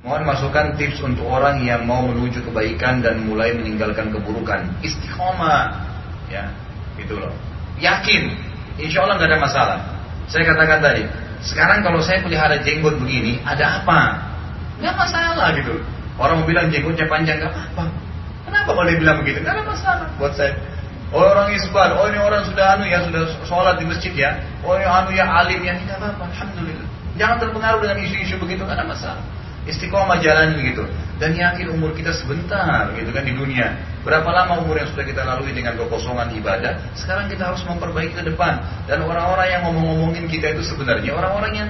Mohon masukan tips untuk orang yang mau menuju kebaikan dan mulai meninggalkan keburukan. Istiqomah, ya, gitu loh. Yakin, insya Allah nggak ada masalah. Saya katakan tadi, sekarang kalau saya pelihara jenggot begini, ada apa? Nggak masalah gitu. Orang mau bilang jenggotnya panjang nggak apa-apa. Kenapa dia bilang begitu? Nggak ada masalah buat saya. Oh orang isbal, oh ini orang sudah anu ya, sudah sholat di masjid ya. Oh ini anu ya alim ya, tidak apa-apa. Alhamdulillah. Jangan terpengaruh dengan isu-isu begitu, nggak ada masalah istiqomah jalan gitu. Dan yakin umur kita sebentar gitu kan di dunia. Berapa lama umur yang sudah kita lalui dengan kekosongan ibadah? Sekarang kita harus memperbaiki ke depan. Dan orang-orang yang ngomong-ngomongin kita itu sebenarnya orang-orang yang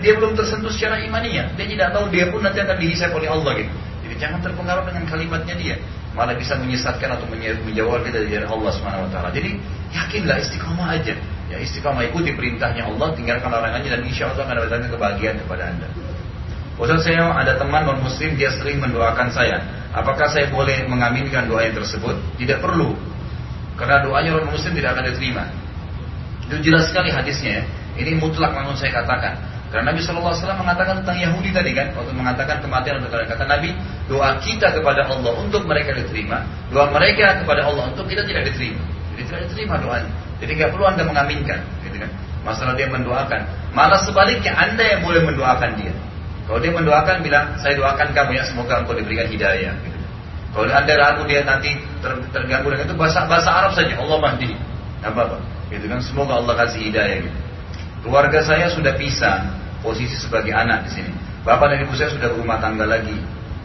dia belum tersentuh secara imaninya. Dia tidak tahu dia pun nanti akan dihisap oleh Allah gitu. Jadi jangan terpengaruh dengan kalimatnya dia. Malah bisa menyesatkan atau menjawab kita dari Allah Subhanahu wa taala. Jadi yakinlah istiqomah aja. Ya istiqomah ikuti perintahnya Allah, tinggalkan larangannya dan insya Allah akan datangkan kebahagiaan kepada anda. Ustaz saya ada teman non muslim dia sering mendoakan saya. Apakah saya boleh mengaminkan doa yang tersebut? Tidak perlu. Karena doanya non muslim tidak akan diterima. Itu jelas sekali hadisnya ya. Ini mutlak namun saya katakan. Karena Nabi SAW mengatakan tentang Yahudi tadi kan, waktu mengatakan kematian untuk kata Nabi, doa kita kepada Allah untuk mereka diterima, doa mereka kepada Allah untuk kita tidak diterima. Jadi tidak diterima doanya. Jadi nggak perlu anda mengaminkan, gitu kan? Masalah dia mendoakan. Malah sebaliknya anda yang boleh mendoakan dia. Kalau dia mendoakan bilang, saya doakan kamu ya semoga engkau diberikan hidayah. Kalau anda ragu dia nanti ter, terganggu dengan itu bahasa bahasa Arab saja, Allah mahdi. Apa apa? Gitu kan semoga Allah kasih hidayah. Gitu. Keluarga saya sudah pisah posisi sebagai anak di sini. Bapak dan ibu saya sudah berumah tangga lagi.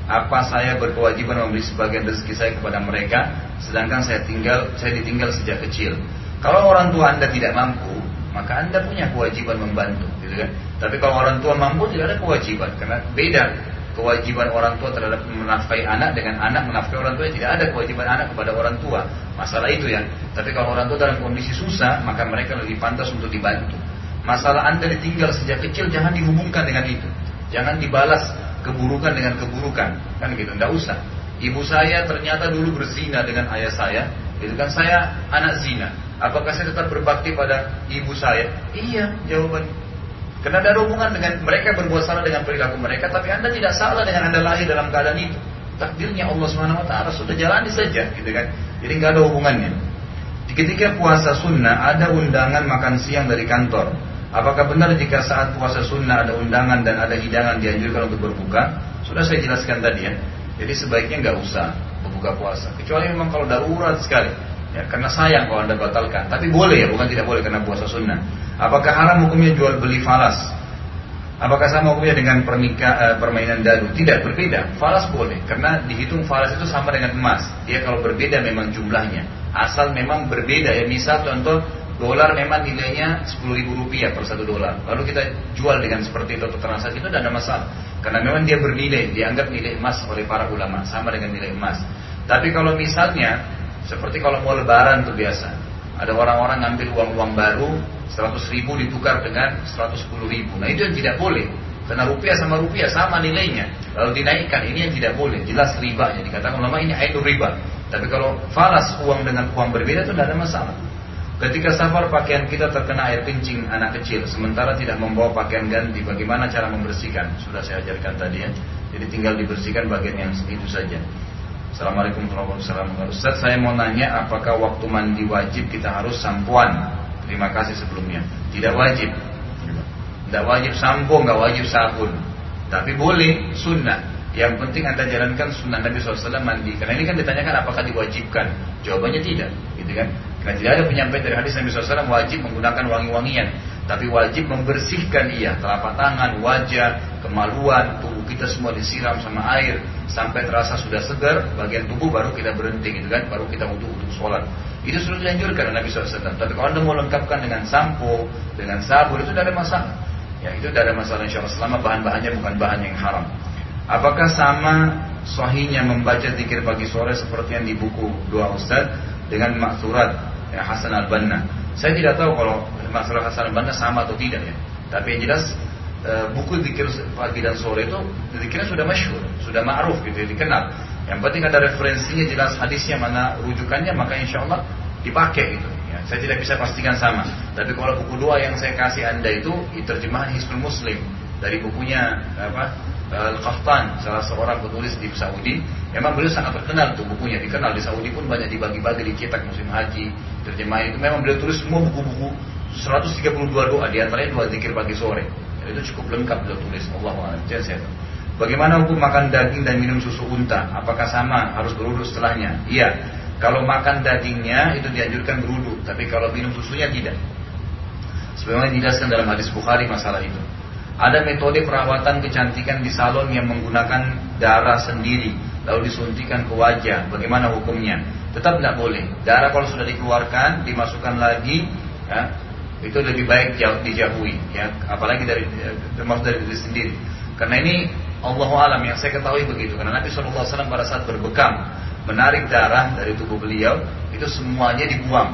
Apa saya berkewajiban memberi sebagian rezeki saya kepada mereka, sedangkan saya tinggal saya ditinggal sejak kecil. Kalau orang tua anda tidak mampu, maka anda punya kewajiban membantu gitu kan. Tapi kalau orang tua mampu tidak ada kewajiban. Karena beda kewajiban orang tua terhadap menafkahi anak dengan anak menafkahi orang tua. Tidak ada kewajiban anak kepada orang tua. Masalah itu ya. Tapi kalau orang tua dalam kondisi susah maka mereka lebih pantas untuk dibantu. Masalah anda ditinggal sejak kecil jangan dihubungkan dengan itu. Jangan dibalas keburukan dengan keburukan. Kan gitu tidak usah. Ibu saya ternyata dulu berzina dengan ayah saya itu kan saya anak zina apakah saya tetap berbakti pada ibu saya iya jawaban karena ada hubungan dengan mereka berbuat salah dengan perilaku mereka, tapi anda tidak salah dengan anda lahir dalam keadaan itu. Takdirnya Allah Subhanahu Wa Taala sudah jalani saja, gitu kan? Jadi nggak ada hubungannya. Ketika puasa sunnah ada undangan makan siang dari kantor. Apakah benar jika saat puasa sunnah ada undangan dan ada hidangan dianjurkan untuk berbuka? Sudah saya jelaskan tadi ya. Jadi sebaiknya nggak usah berbuka puasa. Kecuali memang kalau darurat sekali. Ya, karena sayang kalau anda batalkan. Tapi boleh ya, bukan tidak boleh karena puasa sunnah. Apakah haram hukumnya jual beli falas? Apakah sama hukumnya dengan pernikah, eh, permainan dadu? Tidak, berbeda. Falas boleh, karena dihitung falas itu sama dengan emas. Dia kalau berbeda memang jumlahnya. Asal memang berbeda ya. Misal contoh dolar memang nilainya 10 ribu rupiah per satu dolar. Lalu kita jual dengan seperti itu atau transaksi itu tidak ada masalah. Karena memang dia bernilai, dianggap nilai emas oleh para ulama sama dengan nilai emas. Tapi kalau misalnya seperti kalau mau lebaran tuh biasa. Ada orang-orang ngambil uang-uang baru 100 ribu ditukar dengan 110 ribu. Nah itu yang tidak boleh. Karena rupiah sama rupiah sama nilainya. Lalu dinaikkan ini yang tidak boleh. Jelas ribanya. Dikatakan ulama ini ainul riba. Tapi kalau falas uang dengan uang berbeda itu tidak ada masalah. Ketika safar pakaian kita terkena air kencing anak kecil, sementara tidak membawa pakaian ganti, bagaimana cara membersihkan? Sudah saya ajarkan tadi ya. Jadi tinggal dibersihkan bagian yang itu saja. Assalamualaikum warahmatullahi wabarakatuh. Ustaz saya mau nanya apakah waktu mandi wajib kita harus sampuan? Terima kasih sebelumnya. Tidak wajib. Tidak wajib sampo, nggak wajib sabun. Tapi boleh sunnah. Yang penting anda jalankan sunnah Nabi SAW mandi. Karena ini kan ditanyakan apakah diwajibkan. Jawabannya tidak, gitu kan? Karena tidak ada penyampaian dari hadis Nabi SAW wajib menggunakan wangi-wangian. Tapi wajib membersihkan ia, telapak tangan, wajah, kemaluan, tubuh kita semua disiram sama air sampai terasa sudah segar, bagian tubuh baru kita berhenti gitu kan, baru kita untuk untuk sholat. Itu sudah dianjurkan Nabi SAW. Tapi kalau anda mau lengkapkan dengan sampo, dengan sabun itu tidak ada masalah. Ya itu tidak ada masalah insya Allah selama bahan-bahannya bukan bahan yang haram. Apakah sama sahihnya membaca zikir pagi sore seperti yang di buku dua Ustaz dengan maksurat ya, Hasan al-Banna? Saya tidak tahu kalau masalah Hasan al-Banna sama atau tidak ya. Tapi yang jelas Eh, buku zikir pagi dan sore itu zikirnya sudah masyhur, sudah ma'ruf gitu, dikenal. Yang penting ada referensinya jelas hadisnya mana rujukannya maka insya Allah dipakai gitu. Ya, saya tidak bisa pastikan sama. Tapi kalau buku dua yang saya kasih anda itu terjemahan Hizbul Muslim dari bukunya apa Al-Qahtan, salah seorang penulis di Saudi. Memang beliau sangat terkenal tuh bukunya, dikenal di Saudi pun banyak dibagi-bagi di kitab musim haji, terjemahan itu. Memang beliau tulis semua buku-buku 132 doa, di antaranya dua zikir pagi sore. Dan itu cukup lengkap beliau tulis. Allah saya Bagaimana hukum makan daging dan minum susu unta? Apakah sama harus berwudu setelahnya? Iya. Kalau makan dagingnya itu dianjurkan berwudu, tapi kalau minum susunya tidak. Sebagaimana dijelaskan dalam hadis Bukhari masalah itu. Ada metode perawatan kecantikan di salon yang menggunakan darah sendiri lalu disuntikan ke wajah. Bagaimana hukumnya? Tetap tidak boleh. Darah kalau sudah dikeluarkan, dimasukkan lagi, ya, itu lebih baik jauh, dijauhi. Ya, apalagi dari termasuk dari diri sendiri. Karena ini Allah alam yang saya ketahui begitu. Karena Nabi SAW pada saat berbekam menarik darah dari tubuh beliau itu semuanya dibuang.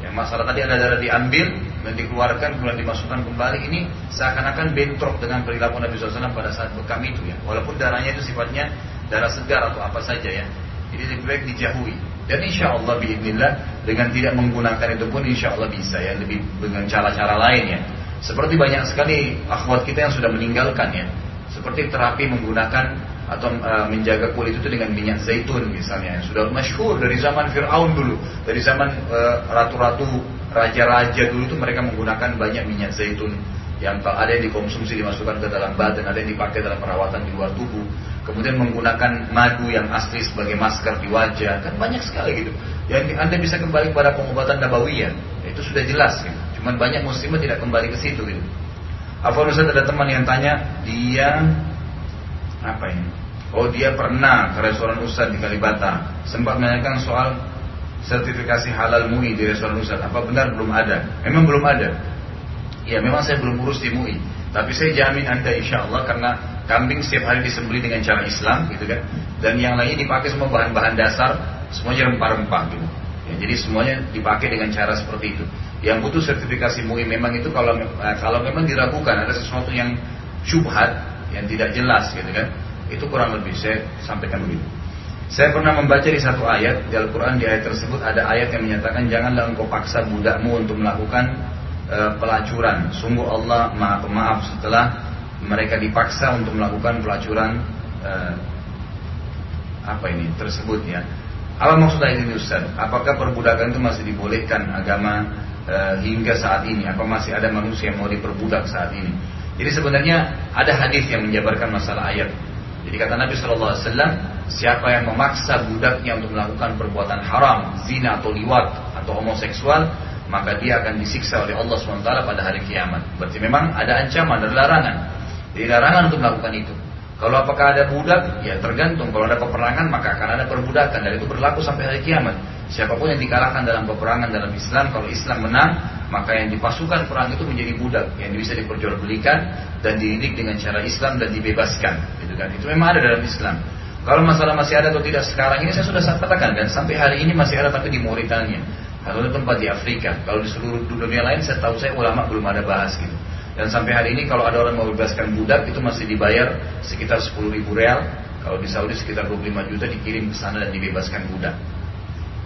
Yang masalah tadi ada darah diambil, dan dikeluarkan kemudian dimasukkan kembali ini seakan-akan bentrok dengan perilaku Nabi SAW pada saat bekam itu ya walaupun darahnya itu sifatnya darah segar atau apa saja ya jadi lebih baik dijauhi. Dan insya Allah biiznillah dengan tidak menggunakan itu pun insya Allah bisa ya. Lebih dengan cara-cara lain ya. Seperti banyak sekali akhwat kita yang sudah meninggalkan ya. Seperti terapi menggunakan atau uh, menjaga kulit itu dengan minyak zaitun misalnya. Yang sudah masyhur dari zaman Fir'aun dulu. Dari zaman eh, ratu-ratu raja-raja dulu itu mereka menggunakan banyak minyak zaitun yang ada yang dikonsumsi dimasukkan ke dalam badan ada yang dipakai dalam perawatan di luar tubuh. Kemudian menggunakan madu yang asli sebagai masker di wajah kan banyak sekali gitu. Yang anda bisa kembali pada pengobatan nabawiyah. Itu sudah jelas gitu. cuman banyak muslimah tidak kembali ke situ gitu. Apa Ustaz ada teman yang tanya dia apa ini? Oh dia pernah ke restoran Ustaz di Kalibata. Sempat menanyakan soal sertifikasi halal MUI di restoran Ustaz. Apa benar? Belum ada? Memang belum ada Ya memang saya belum urus di MUI Tapi saya jamin anda insya Allah Karena kambing setiap hari disembeli dengan cara Islam gitu kan. Dan yang lainnya dipakai semua bahan-bahan dasar Semuanya rempah-rempah gitu. Ya, Jadi semuanya dipakai dengan cara seperti itu. Yang butuh sertifikasi MUI memang itu Kalau eh, kalau memang diragukan Ada sesuatu yang syubhat yang tidak jelas gitu kan itu kurang lebih saya sampaikan begitu. Saya pernah membaca di satu ayat di Al-Quran di ayat tersebut ada ayat yang menyatakan janganlah engkau paksa budakmu untuk melakukan pelacuran sungguh Allah maha pemaaf setelah mereka dipaksa untuk melakukan pelacuran e, apa ini tersebut ya apa maksud ayat ini Ustaz? Apakah perbudakan itu masih dibolehkan agama e, hingga saat ini? Apa masih ada manusia yang mau diperbudak saat ini? Jadi sebenarnya ada hadis yang menjabarkan masalah ayat. Jadi kata Nabi Wasallam, siapa yang memaksa budaknya untuk melakukan perbuatan haram, zina atau liwat atau homoseksual, maka dia akan disiksa oleh Allah SWT pada hari kiamat. Berarti memang ada ancaman, ada larangan. Jadi larangan untuk melakukan itu. Kalau apakah ada budak? Ya tergantung. Kalau ada peperangan maka akan ada perbudakan dan itu berlaku sampai hari kiamat. Siapa pun yang dikalahkan dalam peperangan dalam Islam, kalau Islam menang, maka yang dipasukan perang itu menjadi budak yang bisa diperjualbelikan dan dididik dengan cara Islam dan dibebaskan. Gitu kan? Itu memang ada dalam Islam. Kalau masalah masih ada atau tidak sekarang ini saya sudah katakan dan sampai hari ini masih ada tapi di Mauritania atau di tempat di Afrika. Kalau di seluruh dunia lain saya tahu saya ulama belum ada bahas gitu. Dan sampai hari ini kalau ada orang mau bebaskan budak itu masih dibayar sekitar 10 ribu real. Kalau di Saudi sekitar 25 juta dikirim ke sana dan dibebaskan budak.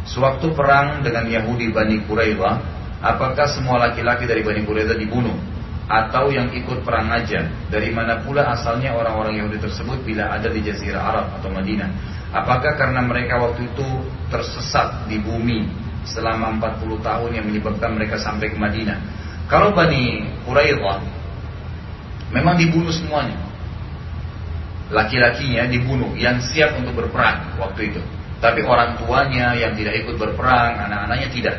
Sewaktu perang dengan Yahudi Bani Quraidah, apakah semua laki-laki dari Bani Quraidah dibunuh? Atau yang ikut perang aja? Dari mana pula asalnya orang-orang Yahudi tersebut bila ada di Jazirah Arab atau Madinah? Apakah karena mereka waktu itu tersesat di bumi selama 40 tahun yang menyebabkan mereka sampai ke Madinah? Kalau Bani Quraidah memang dibunuh semuanya. Laki-lakinya dibunuh yang siap untuk berperang waktu itu. Tapi orang tuanya yang tidak ikut berperang, anak-anaknya tidak.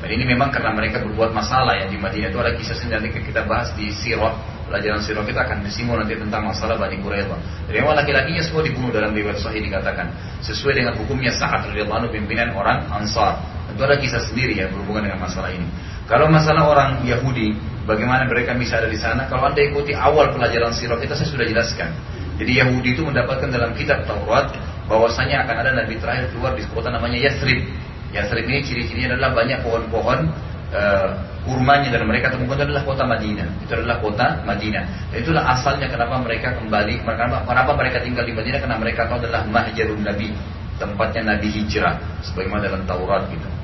Dan ini memang karena mereka berbuat masalah yang di Madinah itu ada kisah sendiri nanti kita bahas di Sirah pelajaran Sirah kita akan disinggung nanti tentang masalah Bani Quraidah. Jadi memang laki-lakinya semua dibunuh dalam riwayat Sahih dikatakan sesuai dengan hukumnya saat radhiyallahu pimpinan orang Ansar. Tentu ada kisah sendiri ya berhubungan dengan masalah ini. Kalau masalah orang Yahudi, bagaimana mereka bisa ada di sana? Kalau anda ikuti awal pelajaran sirah kita saya sudah jelaskan. Jadi Yahudi itu mendapatkan dalam kitab Taurat bahwasanya akan ada nabi terakhir keluar di kota namanya Yathrib. Yathrib ini ciri-cirinya adalah banyak pohon-pohon uh, kurmanya dan mereka temukan itu adalah kota Madinah. Itu adalah kota Madinah. Dan itulah asalnya kenapa mereka kembali, kenapa, kenapa mereka tinggal di Madinah karena mereka tahu adalah Mahjarun Nabi, tempatnya Nabi hijrah sebagaimana dalam Taurat gitu.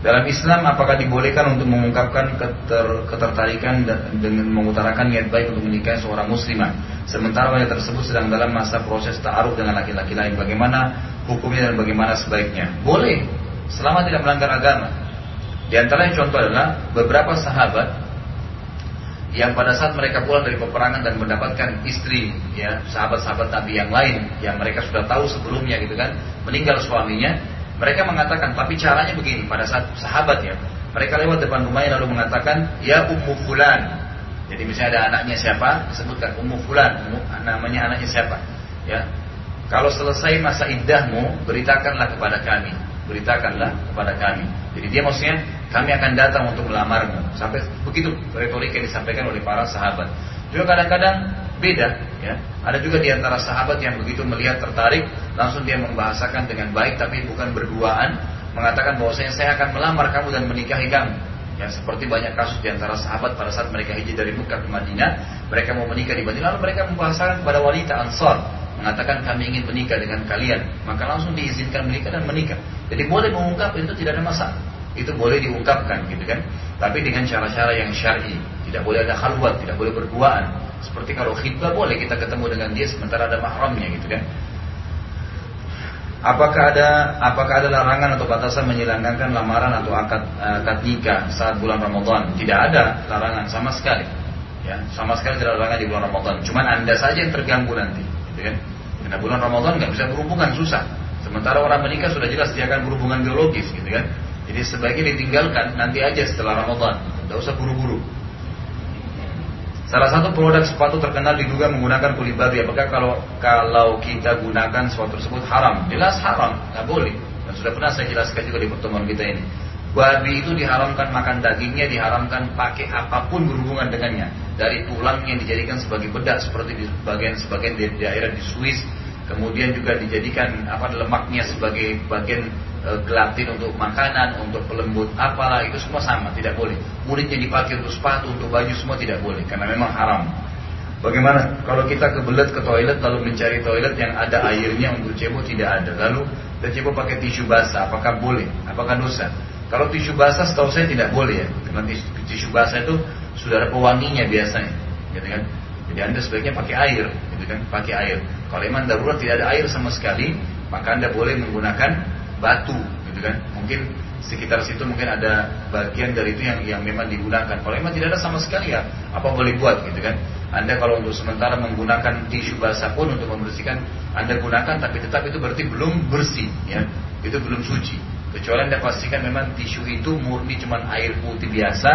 Dalam Islam apakah dibolehkan untuk mengungkapkan keter, ketertarikan dengan mengutarakan niat baik untuk menikahi seorang muslimah? Sementara wanita tersebut sedang dalam masa proses ta'aruf dengan laki-laki lain. Bagaimana hukumnya dan bagaimana sebaiknya? Boleh selama tidak melanggar agama. Di antaranya contoh adalah beberapa sahabat yang pada saat mereka pulang dari peperangan dan mendapatkan istri ya sahabat-sahabat Nabi yang lain yang mereka sudah tahu sebelumnya gitu kan meninggal suaminya mereka mengatakan, tapi caranya begini, pada saat sahabat ya, mereka lewat depan rumahnya lalu mengatakan, ya ummu fulan. Jadi misalnya ada anaknya siapa, disebutkan ummu fulan, namanya anaknya siapa. Ya, kalau selesai masa iddahmu, beritakanlah kepada kami, beritakanlah kepada kami. Jadi dia maksudnya kami akan datang untuk melamarmu. Sampai begitu retorika yang disampaikan oleh para sahabat. Juga kadang-kadang beda ya. Ada juga di antara sahabat yang begitu melihat tertarik langsung dia membahasakan dengan baik tapi bukan berduaan mengatakan bahwasanya saya akan melamar kamu dan menikahi kamu. Ya seperti banyak kasus di antara sahabat pada saat mereka hijrah dari Mekah ke Madinah mereka mau menikah di Madinah lalu mereka membahasakan kepada wanita Ansar mengatakan kami ingin menikah dengan kalian. Maka langsung diizinkan menikah dan menikah. Jadi boleh mengungkap itu tidak ada masalah. Itu boleh diungkapkan gitu kan? Tapi dengan cara-cara yang syar'i tidak boleh ada khalwat tidak boleh berduaan seperti kalau khidbah boleh kita ketemu dengan dia sementara ada mahramnya gitu kan. Apakah ada apakah ada larangan atau batasan menyelanggarkan lamaran atau akad akad nikah saat bulan Ramadan? Tidak ada larangan sama sekali. Ya, sama sekali tidak larangan di bulan Ramadan. Cuman Anda saja yang terganggu nanti, gitu kan? Karena bulan Ramadan nggak bisa berhubungan susah. Sementara orang menikah sudah jelas dia akan berhubungan biologis, gitu kan? Jadi sebaiknya ditinggalkan nanti aja setelah Ramadan. Tidak usah buru-buru. Salah satu produk sepatu terkenal diduga menggunakan kulit babi. Apakah kalau kalau kita gunakan sepatu tersebut haram? Jelas haram, nggak boleh. Dan sudah pernah saya jelaskan juga di pertemuan kita ini. Babi itu diharamkan makan dagingnya, diharamkan pakai apa pun berhubungan dengannya. Dari tulang yang dijadikan sebagai bedak seperti di bagian sebagian di daerah di Swiss, kemudian juga dijadikan apa lemaknya sebagai bagian e, gelatin untuk makanan, untuk pelembut apalah itu semua sama, tidak boleh. Mulutnya dipakai untuk sepatu, untuk baju semua tidak boleh karena memang haram. Bagaimana kalau kita kebelet ke toilet lalu mencari toilet yang ada airnya untuk cebok tidak ada. Lalu kita cebok pakai tisu basah, apakah boleh? Apakah dosa? Kalau tisu basah setahu saya tidak boleh ya. Karena tisu basah itu sudah ada pewanginya biasanya, gitu kan? Jadi anda sebaiknya pakai air, gitu kan? Pakai air. Kalau memang darurat tidak ada air sama sekali, maka anda boleh menggunakan batu gitu kan? Mungkin sekitar situ mungkin ada bagian dari itu yang yang memang digunakan. Kalau memang tidak ada sama sekali ya apa boleh buat gitu kan? Anda kalau untuk sementara menggunakan tisu basah pun untuk membersihkan anda gunakan tapi tetap itu berarti belum bersih ya. Itu belum suci. Kecuali anda pastikan memang tisu itu murni cuma air putih biasa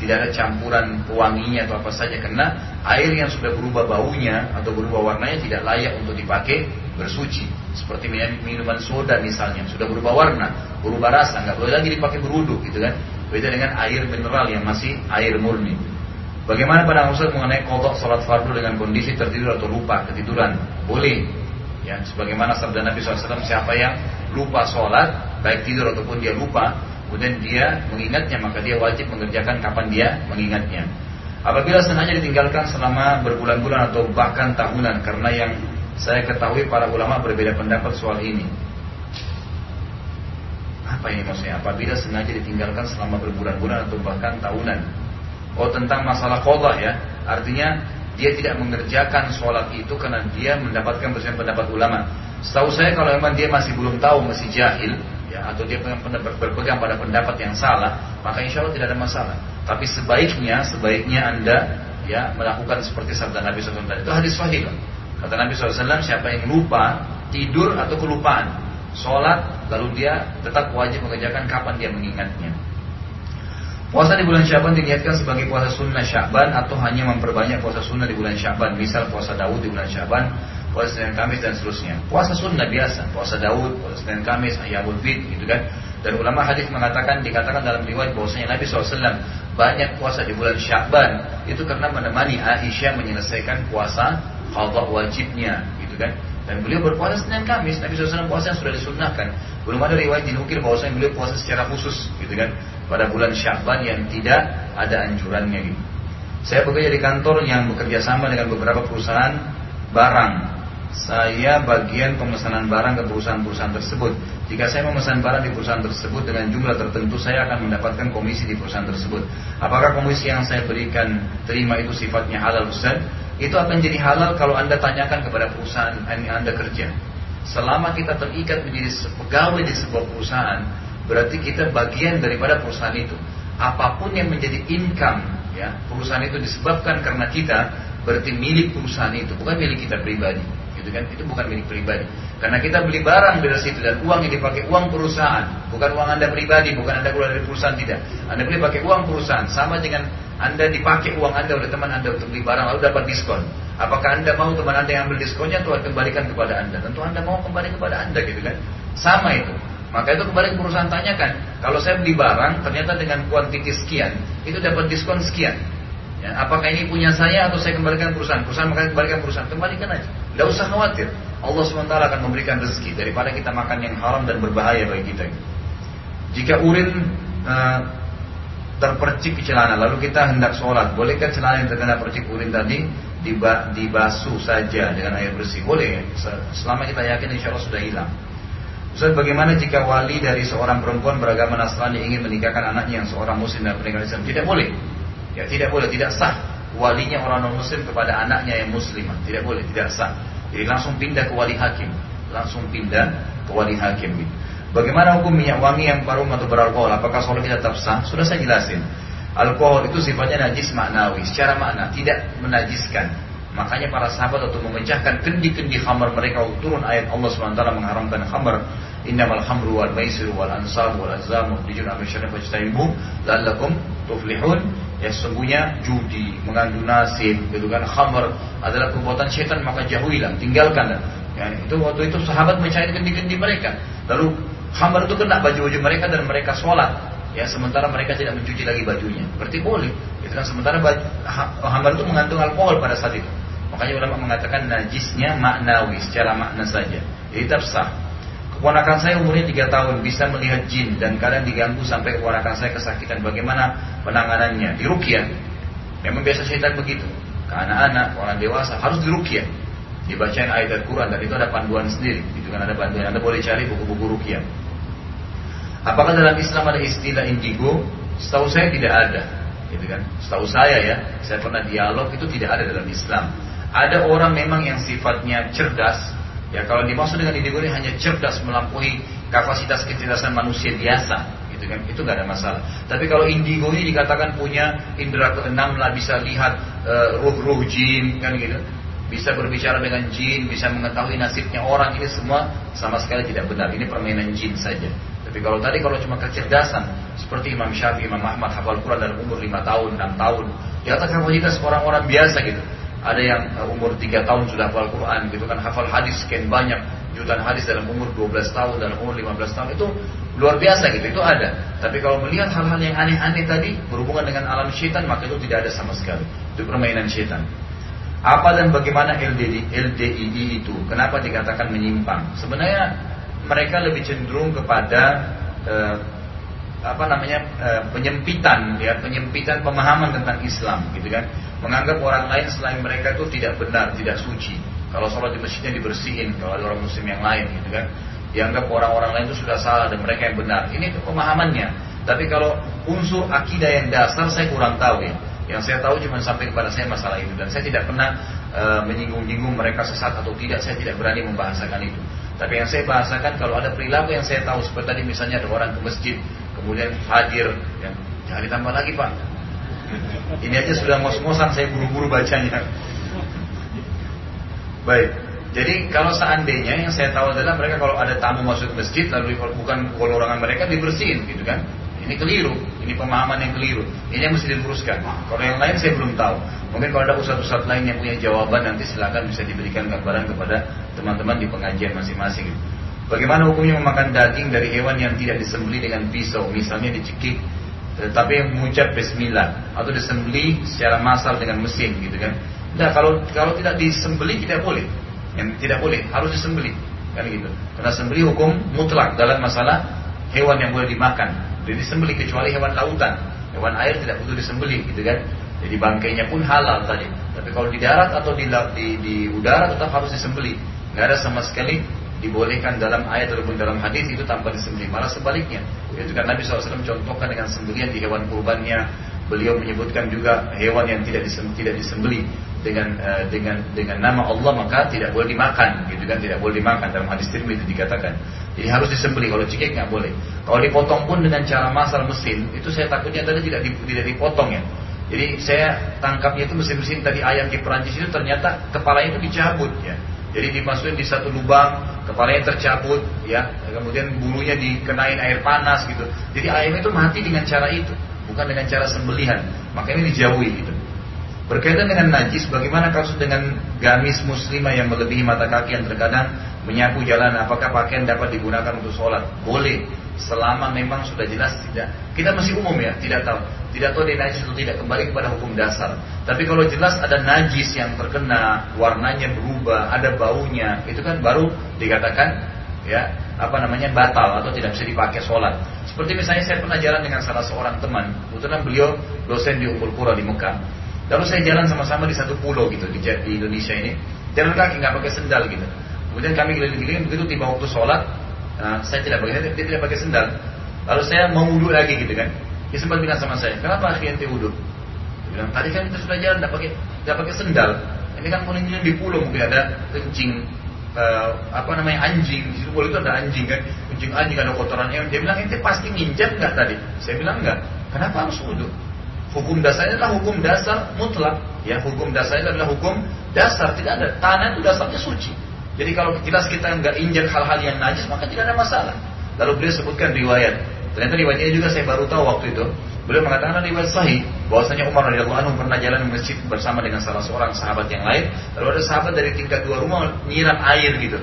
tidak ada campuran pewanginya atau apa saja. Karena air yang sudah berubah baunya atau berubah warnanya tidak layak untuk dipakai bersuci. Seperti minuman soda misalnya sudah berubah warna berubah rasa nggak boleh lagi dipakai beruduk gitu kan? Beda dengan air mineral yang masih air murni. Bagaimana pada Ustaz mengenai kodok sholat fardu dengan kondisi tertidur atau lupa? Ketiduran. Boleh. Ya sebagaimana sabda Nabi SAW siapa yang lupa sholat baik tidur ataupun dia lupa kemudian dia mengingatnya maka dia wajib mengerjakan kapan dia mengingatnya apabila sengaja ditinggalkan selama berbulan-bulan atau bahkan tahunan karena yang saya ketahui para ulama berbeda pendapat soal ini. Apa ini maksudnya? Apabila sengaja ditinggalkan selama berbulan-bulan atau bahkan tahunan. Oh tentang masalah kodah ya. Artinya dia tidak mengerjakan sholat itu karena dia mendapatkan bersama pendapat ulama. Setahu saya kalau memang dia masih belum tahu, masih jahil, ya, atau dia berpegang pada pendapat yang salah, maka insya Allah tidak ada masalah. Tapi sebaiknya, sebaiknya anda ya melakukan seperti sabda Nabi SAW itu hadis sahih. Kata Nabi SAW, siapa yang lupa, tidur atau kelupaan, sholat, lalu dia tetap wajib mengerjakan kapan dia mengingatnya. Puasa di bulan Syaban diniatkan sebagai puasa sunnah Syaban atau hanya memperbanyak puasa sunnah di bulan Syaban. Misal puasa Daud di bulan Syaban, puasa Senin Kamis dan seterusnya. Puasa sunnah biasa, puasa Daud, puasa Senin Kamis, Ayyamul Bid gitu kan. Dan ulama hadis mengatakan dikatakan dalam riwayat bahwasanya Nabi SAW banyak puasa di bulan Syaban itu karena menemani Aisyah menyelesaikan puasa qadha wajibnya gitu kan. Dan beliau berpuasa Senin Kamis. Nabi SAW puasa yang sudah disunnahkan. Belum ada riwayat dinukil bahwasanya beliau puasa secara khusus gitu kan. Pada bulan Sya'ban yang tidak ada anjurannya gitu. Saya bekerja di kantor yang bekerja sama dengan beberapa perusahaan barang saya bagian pemesanan barang ke perusahaan-perusahaan tersebut. Jika saya memesan barang di perusahaan tersebut dengan jumlah tertentu, saya akan mendapatkan komisi di perusahaan tersebut. Apakah komisi yang saya berikan terima itu sifatnya halal Ustaz? Itu akan jadi halal kalau Anda tanyakan kepada perusahaan yang Anda kerja. Selama kita terikat menjadi pegawai di sebuah perusahaan, berarti kita bagian daripada perusahaan itu. Apa pun yang menjadi income ya perusahaan itu disebabkan karena kita berarti milik perusahaan itu bukan milik kita pribadi gitu kan itu bukan milik pribadi. Karena kita beli barang dari situ dan uang yang dipakai uang perusahaan. Bukan uang anda pribadi bukan anda keluar dari perusahaan tidak. Anda beli pakai uang perusahaan sama dengan anda dipakai uang anda oleh teman anda untuk beli barang lalu dapat diskon. Apakah anda mau teman anda yang ambil diskonnya Tuhan kembalikan kepada anda? Tentu anda mau kembali kepada anda gitu kan? Sama itu. Maka itu kembali ke perusahaan tanyakan kalau saya beli barang ternyata dengan kuantiti sekian itu dapat diskon sekian. Ya, apakah ini punya saya atau saya kembalikan perusahaan? Perusahaan maka kembalikan perusahaan, kembalikan aja. Tidak usah khawatir. Allah SWT akan memberikan rezeki daripada kita makan yang haram dan berbahaya bagi kita. Jika urin uh, terpercik ke celana, lalu kita hendak sholat, bolehkah celana yang terkena percik urin tadi dibasuh saja dengan air bersih? Boleh, selama kita yakin insya Allah sudah hilang. Ustaz bagaimana jika wali dari seorang perempuan beragama Nasrani ingin menikahkan anaknya yang seorang muslim dan pernikahan Islam? Tidak boleh. Ya tidak boleh, tidak sah walinya orang non muslim kepada anaknya yang muslimah. Tidak boleh, tidak sah. Jadi langsung pindah ke wali hakim. Langsung pindah ke wali hakim. Bagaimana hukum minyak wangi yang parum atau beralkohol? Apakah sholat kita tetap sah? Sudah saya jelasin. Alkohol itu sifatnya najis maknawi. Secara makna tidak menajiskan. Makanya para sahabat untuk memecahkan kendi-kendi khamar mereka turun ayat Allah SWT mengharamkan khamar. Innamal khamru wal maisir wal ansab wal azam dijun amin syarif wajtaibu la'allakum tuflihun ya sesungguhnya judi, mengandung nasib, gitu kan, khamr adalah perbuatan setan maka jauhilah, tinggalkan. Ya, itu waktu itu sahabat mencari kendi-kendi mereka. Lalu khamr itu kena baju-baju mereka dan mereka sholat. Ya, sementara mereka tidak mencuci lagi bajunya. Berarti boleh. Itu kan sementara khamr itu mengandung alkohol pada saat itu. Makanya ulama mengatakan najisnya maknawi secara makna saja. Jadi tetap sah. Keponakan saya umurnya 3 tahun bisa melihat jin dan kadang diganggu sampai keponakan saya kesakitan. Bagaimana penanganannya? Di rukyah. Memang biasa syaitan begitu. Ke anak-anak, orang dewasa harus di rukyah. Dibacain ayat Al-Quran dan itu ada panduan sendiri. Itu kan ada panduan. Anda boleh cari buku-buku rukyah. Apakah dalam Islam ada istilah indigo? Setahu saya tidak ada. Gitu kan? Setahu saya ya, saya pernah dialog itu tidak ada dalam Islam. Ada orang memang yang sifatnya cerdas, Ya kalau dimaksud dengan ini hanya cerdas melampaui kapasitas kecerdasan manusia biasa, gitu kan? Itu gak ada masalah. Tapi kalau indigo ini dikatakan punya indera keenam lah bisa lihat uh, ruh-ruh jin kan gitu. Bisa berbicara dengan jin, bisa mengetahui nasibnya orang ini semua sama sekali tidak benar. Ini permainan jin saja. Tapi kalau tadi kalau cuma kecerdasan seperti Imam Syafi'i, Imam Ahmad hafal Quran dalam umur 5 tahun, 6 tahun, di atas kapasitas orang-orang biasa gitu ada yang uh, umur 3 tahun sudah hafal Quran gitu kan hafal hadis sekian banyak jutaan hadis dalam umur 12 tahun dalam umur 15 tahun itu luar biasa gitu itu ada. Tapi kalau melihat hal-hal yang aneh-aneh tadi berhubungan dengan alam syaitan maka itu tidak ada sama sekali. Itu permainan syaitan. Apa dan bagaimana LDD, LDID itu? Kenapa dikatakan menyimpang? Sebenarnya mereka lebih cenderung kepada eh, apa namanya eh, penyempitan ya penyempitan pemahaman tentang Islam gitu kan menganggap orang lain selain mereka itu tidak benar, tidak suci. Kalau sholat di masjidnya dibersihin, kalau ada orang muslim yang lain gitu kan. Dianggap orang-orang lain itu sudah salah dan mereka yang benar. Ini pemahamannya. Tapi kalau unsur akidah yang dasar saya kurang tahu ya. Yang saya tahu cuma sampai kepada saya masalah itu dan saya tidak pernah e, menyinggung-nyinggung mereka sesat atau tidak. Saya tidak berani membahasakan itu. Tapi yang saya bahasakan kalau ada perilaku yang saya tahu seperti tadi misalnya ada orang ke masjid kemudian hadir, ya, jangan ditambah lagi pak ini aja sudah ngos-ngosan saya buru-buru bacanya. Baik. Jadi kalau seandainya yang saya tahu adalah mereka kalau ada tamu masuk masjid lalu bukan golongan mereka dibersihin gitu kan. Ini keliru, ini pemahaman yang keliru. Ini yang mesti diluruskan. Kalau yang lain saya belum tahu. Mungkin kalau ada ustadz-ustadz lain yang punya jawaban nanti silakan bisa diberikan gambaran kepada teman-teman di pengajian masing-masing. Bagaimana hukumnya memakan daging dari hewan yang tidak disembeli dengan pisau, misalnya dicekik tetapi mengucap bismillah atau disembeli secara massal dengan mesin gitu kan. Nah, kalau kalau tidak disembeli tidak boleh. Yang tidak boleh harus disembeli kan gitu. Karena sembeli hukum mutlak dalam masalah hewan yang boleh dimakan. Jadi disembeli kecuali hewan lautan. Hewan air tidak perlu disembeli gitu kan. Jadi bangkainya pun halal tadi. Tapi kalau di darat atau di, di, di udara tetap harus disembeli. Nggak ada sama sekali dibolehkan dalam ayat ataupun dalam hadis itu tanpa disembelih. Malah sebaliknya. Itu kan Nabi SAW contohkan dengan sembelihan di hewan kurbannya. Beliau menyebutkan juga hewan yang tidak disembeli, tidak disembeli dengan uh, dengan dengan nama Allah maka tidak boleh dimakan, gitu kan? Tidak boleh dimakan dalam hadis Tirmidzi dikatakan. Jadi harus disembeli. Kalau cikik nggak boleh. Kalau dipotong pun dengan cara masal mesin, itu saya takutnya tadi tidak tidak dipotong ya. Jadi saya tangkapnya itu mesin-mesin tadi ayam di Perancis itu ternyata kepalanya itu dicabut ya. Jadi dimasukin di satu lubang, kepalanya tercabut, ya, kemudian bulunya dikenain air panas gitu. Jadi ayam itu mati dengan cara itu, bukan dengan cara sembelihan. Maka ini dijauhi gitu. Berkaitan dengan najis, bagaimana kasus dengan gamis muslimah yang melebihi mata kaki yang terkadang menyapu jalan? Apakah pakaian dapat digunakan untuk sholat? Boleh, selama memang sudah jelas tidak. Kita masih umum ya, tidak tahu. Tidak tahu dia najis atau tidak kembali kepada hukum dasar. Tapi kalau jelas ada najis yang terkena, warnanya berubah, ada baunya, itu kan baru dikatakan ya apa namanya batal atau tidak bisa dipakai sholat. Seperti misalnya saya pernah jalan dengan salah seorang teman, kebetulan beliau dosen di Ummul Qura di Mekah. Lalu saya jalan sama-sama di satu pulau gitu di, di Indonesia ini, jalan kaki nggak pakai sendal gitu. Kemudian kami keliling-keliling begitu tiba waktu sholat, nah, saya tidak pakai dia tidak pakai sendal. Lalu saya mau wudhu lagi gitu kan. Dia sempat bilang sama saya, kenapa akhirnya ente wudhu? Dia bilang, tadi kan kita sudah jalan, tidak pakai tidak pakai sendal. Ini kan posisinya di pulau mungkin ada kencing uh, apa namanya anjing di situ itu ada anjing kan kencing anjing ada kotoran ayam dia bilang ente pasti nginjak nggak tadi saya bilang nggak kenapa harus wudhu hukum dasarnya adalah hukum dasar mutlak ya hukum dasarnya adalah hukum dasar tidak ada tanah itu dasarnya suci jadi kalau jelas kita nggak injak hal-hal yang najis maka tidak ada masalah lalu beliau sebutkan riwayat Ternyata riwayatnya juga saya baru tahu waktu itu. Beliau mengatakan riwayat sahih bahwasanya Umar radhiyallahu anhu pernah jalan ke masjid bersama dengan salah seorang sahabat yang lain. Lalu ada sahabat dari tingkat dua rumah nyiram air gitu.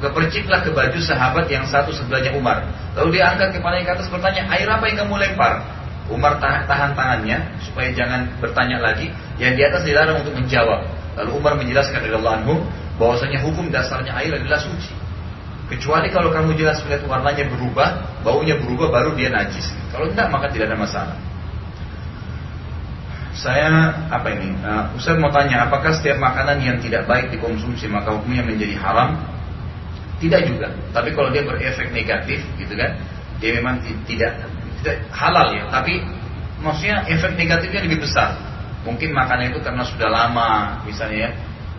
Keperciklah ke baju sahabat yang satu sebelahnya Umar. Lalu dia angkat kepalanya ke atas bertanya, air apa yang kamu lempar? Umar tahan, tahan tangannya supaya jangan bertanya lagi. Yang di atas dilarang untuk menjawab. Lalu Umar menjelaskan radhiyallahu anhu bahwasanya hukum dasarnya air adalah suci. Kecuali kalau kamu jelas melihat warnanya berubah, baunya berubah, baru dia najis. Kalau tidak, maka tidak ada masalah. Saya apa ini? Uh, Ustaz mau tanya, apakah setiap makanan yang tidak baik dikonsumsi maka hukumnya menjadi haram? Tidak juga. Tapi kalau dia berefek negatif, gitu kan? Dia memang tidak halal ya. Tapi maksudnya efek negatifnya lebih besar. Mungkin makanan itu karena sudah lama, misalnya ya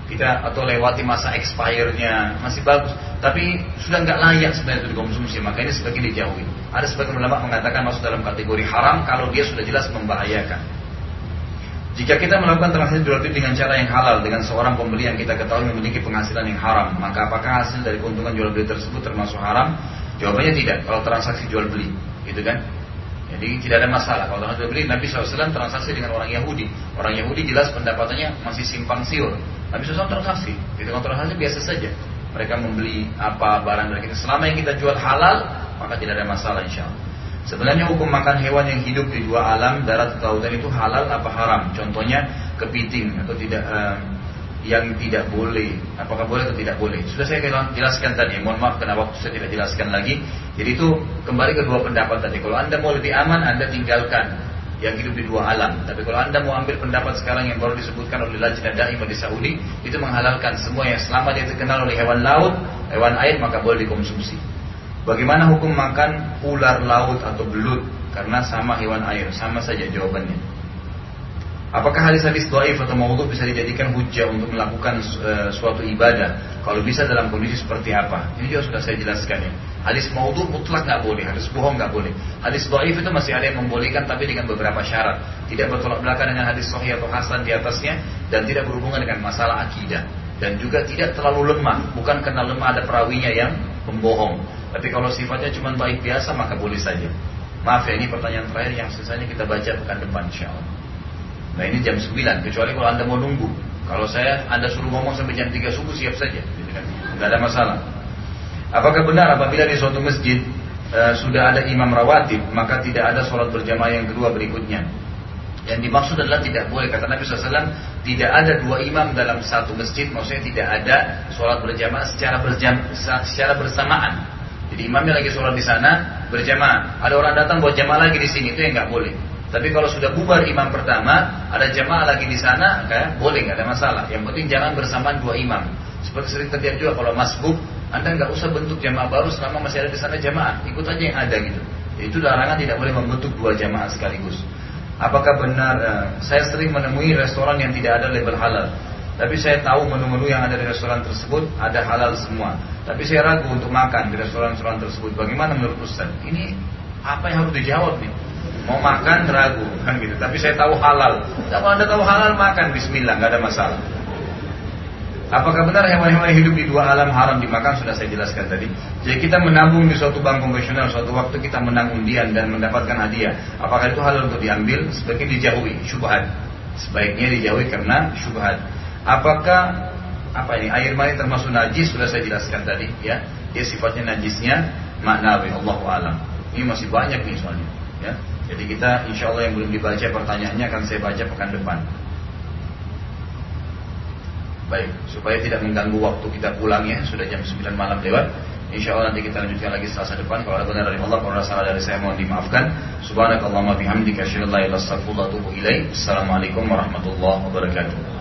kita atau lewati masa expire-nya masih bagus, tapi sudah nggak layak sebenarnya itu dikonsumsi, maka ini dijauhi. Ada sebagian ulama mengatakan masuk dalam kategori haram kalau dia sudah jelas membahayakan. Jika kita melakukan transaksi jual beli dengan cara yang halal dengan seorang pembeli yang kita ketahui memiliki penghasilan yang haram, maka apakah hasil dari keuntungan jual beli tersebut termasuk haram? Jawabannya tidak. Kalau transaksi jual beli, gitu kan? Jadi tidak ada masalah. Kalau jual beli, Nabi SAW transaksi dengan orang Yahudi. Orang Yahudi jelas pendapatannya masih simpang siur. Nabi SAW transaksi. Tengah transaksi biasa saja. Mereka membeli apa barang dari kita. Selama yang kita jual halal, maka tidak ada masalah insya Allah. Sebenarnya hukum makan hewan yang hidup di dua alam, darat atau lautan itu halal apa haram? Contohnya kepiting atau tidak um, yang tidak boleh. Apakah boleh atau tidak boleh? Sudah saya jelaskan tadi. Mohon maaf karena waktu saya tidak jelaskan lagi. Jadi itu kembali ke dua pendapat tadi. Kalau anda mau lebih aman, anda tinggalkan yang hidup di dua alam. Tapi kalau anda mau ambil pendapat sekarang yang baru disebutkan oleh Lajnah Daimah di Saudi, itu menghalalkan semua yang selama dia terkenal oleh hewan laut, hewan air maka boleh dikonsumsi. Bagaimana hukum makan ular laut atau belut? Karena sama hewan air, sama saja jawabannya. Apakah hadis-hadis doaif atau maudhu bisa dijadikan hujah untuk melakukan uh, suatu ibadah? Kalau bisa dalam kondisi seperti apa? Ini juga sudah saya jelaskan ya. Hadis maudhu mutlak nggak boleh, hadis bohong nggak boleh. Hadis doaif itu masih ada yang membolehkan tapi dengan beberapa syarat. Tidak bertolak belakang dengan hadis sahih atau hasan di atasnya dan tidak berhubungan dengan masalah akidah dan juga tidak terlalu lemah. Bukan karena lemah ada perawinya yang membohong. Tapi kalau sifatnya cuma baik biasa maka boleh saja. Maaf ya ini pertanyaan terakhir yang sisanya kita baca pekan depan insya Allah. Nah ini jam 9, kecuali kalau Anda mau nunggu. Kalau saya, Anda suruh ngomong sampai jam 3 subuh siap saja. Tidak ada masalah. Apakah benar apabila di suatu masjid uh, sudah ada imam rawatib, maka tidak ada sholat berjamaah yang kedua berikutnya? Yang dimaksud adalah tidak boleh kata Nabi SAW tidak ada dua imam dalam satu masjid maksudnya tidak ada sholat berjamaah secara berjam secara bersamaan. Jadi imamnya lagi sholat di sana berjamaah. Ada orang datang buat jamaah lagi di sini itu yang nggak boleh. Tapi kalau sudah bubar imam pertama, ada jamaah lagi di sana, kan, boleh nggak ada masalah. Yang penting jangan bersamaan dua imam. Seperti sering terjadi juga kalau masbuk, Anda nggak usah bentuk jamaah baru selama masih ada di sana jamaah, ikut aja yang ada gitu. Itu larangan tidak boleh membentuk dua jamaah sekaligus. Apakah benar? Uh, saya sering menemui restoran yang tidak ada label halal. Tapi saya tahu menu-menu yang ada di restoran tersebut ada halal semua. Tapi saya ragu untuk makan di restoran-restoran tersebut. Bagaimana menurut Ustaz? Ini apa yang harus dijawab nih? Mau makan ragu kan gitu. Tapi saya tahu halal. Kalau anda tahu halal makan Bismillah, nggak ada masalah. Apakah benar hewan-hewan hidup di dua alam haram dimakan? Sudah saya jelaskan tadi. Jadi kita menabung di suatu bank konvensional, suatu waktu kita menang undian dan mendapatkan hadiah. Apakah itu halal untuk diambil? Sebaiknya dijauhi, syubhat. Sebaiknya dijauhi karena syubhat. Apakah apa ini air mani termasuk najis sudah saya jelaskan tadi ya. Dia sifatnya najisnya maknawi Allah alam. Ini masih banyak nih soalnya ya. Jadi kita insya Allah yang belum dibaca pertanyaannya akan saya baca pekan depan. Baik, supaya tidak mengganggu waktu kita pulang ya, sudah jam 9 malam lewat. Insya Allah nanti kita lanjutkan lagi selasa depan. Kalau ada benar dari Allah, kalau ada salah dari saya mohon dimaafkan. Subhanakallahumma bihamdika asyhadu an la ilaha illa anta astaghfiruka wa atubu ilaik. Assalamualaikum warahmatullahi wabarakatuh.